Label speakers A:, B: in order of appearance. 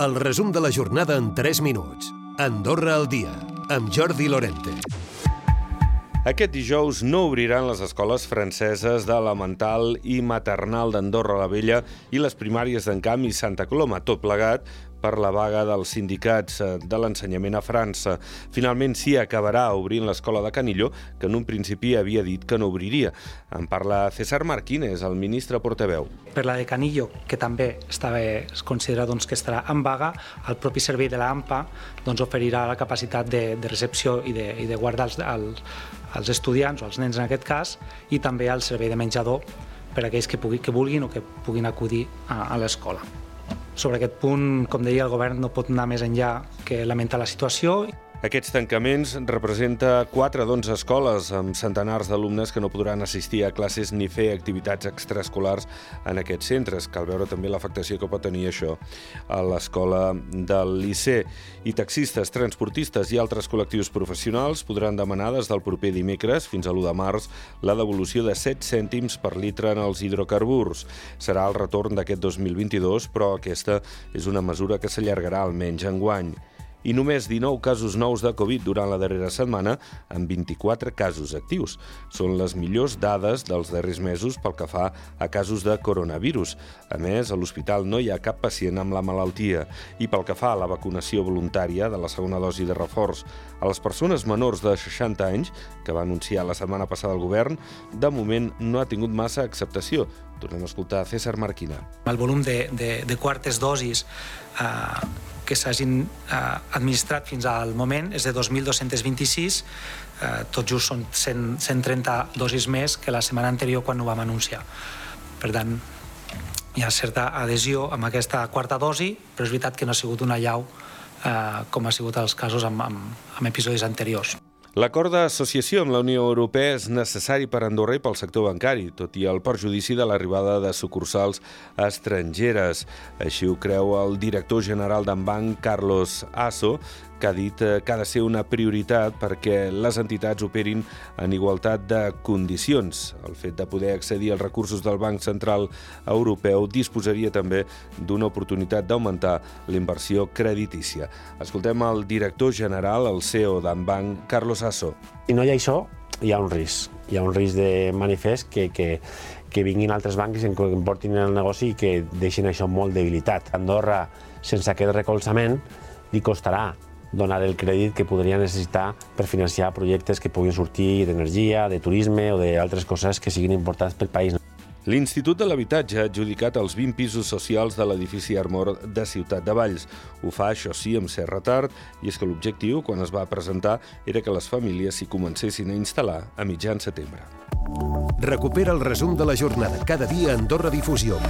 A: El resum de la jornada en 3 minuts. Andorra al dia, amb Jordi Lorente.
B: Aquest dijous no obriran les escoles franceses d'elemental i maternal d'Andorra la Vella i les primàries d'en Camp i Santa Coloma, tot plegat per la vaga dels sindicats eh, de l'ensenyament a França. Finalment sí acabarà obrint l'escola de Canillo, que en un principi havia dit que no obriria. En parla César Marquínez, el ministre portaveu.
C: Per la de Canillo, que també estava, es considera doncs, que estarà en vaga, el propi servei de l'AMPA doncs, oferirà la capacitat de, de recepció i de, i de guardar els, els, els estudiants, o els nens en aquest cas, i també el servei de menjador per a aquells que, pugui, que vulguin o que puguin acudir a, a l'escola. Sobre aquest punt, com deia, el govern no pot anar més enllà que lamentar la situació
B: aquests tancaments representa 4 d'11 escoles amb centenars d'alumnes que no podran assistir a classes ni fer activitats extraescolars en aquests centres. Cal veure també l'afectació que pot tenir això a l'escola del Liceu. I taxistes, transportistes i altres col·lectius professionals podran demanar des del proper dimecres fins a l'1 de març la devolució de 7 cèntims per litre en els hidrocarburs. Serà el retorn d'aquest 2022, però aquesta és una mesura que s'allargarà almenys en guany i només 19 casos nous de Covid durant la darrera setmana, amb 24 casos actius. Són les millors dades dels darrers mesos pel que fa a casos de coronavirus. A més, a l'hospital no hi ha cap pacient amb la malaltia. I pel que fa a la vacunació voluntària de la segona dosi de reforç a les persones menors de 60 anys, que va anunciar la setmana passada el govern, de moment no ha tingut massa acceptació. Tornem a escoltar César Marquina.
C: El volum de, de, de quartes dosis eh, que s'hagin eh, administrat fins al moment és de 2.226, eh, tot just són 100, 130 dosis més que la setmana anterior quan ho vam anunciar. Per tant, hi ha certa adhesió amb aquesta quarta dosi, però és veritat que no ha sigut una llau eh, com ha sigut els casos amb, amb, amb episodis anteriors.
B: L'acord d'associació amb la Unió Europea és necessari per Andorra i pel sector bancari, tot i el perjudici de l'arribada de sucursals estrangeres. Així ho creu el director general d'en banc, Carlos Asso, que ha dit eh, que ha de ser una prioritat perquè les entitats operin en igualtat de condicions. El fet de poder accedir als recursos del Banc Central Europeu disposaria també d'una oportunitat d'augmentar la inversió creditícia. Escoltem el director general, el CEO d'en Banc, Carlos Asso.
D: Si no hi ha això, hi ha un risc. Hi ha un risc de manifest que, que, que vinguin altres bancs i que portin el negoci i que deixin això molt debilitat. Andorra, sense aquest recolzament, li costarà donar el crèdit que podria necessitar per financiar projectes que puguin sortir d'energia, de turisme o d'altres coses que siguin importants pel país.
B: L'Institut de l'Habitatge ha adjudicat els 20 pisos socials de l'edifici Armor de Ciutat de Valls. Ho fa, això sí, amb cert retard, i és que l'objectiu, quan es va presentar, era que les famílies s'hi comencessin a instal·lar a mitjan setembre.
A: Recupera el resum de la jornada cada dia a Andorra Difusió.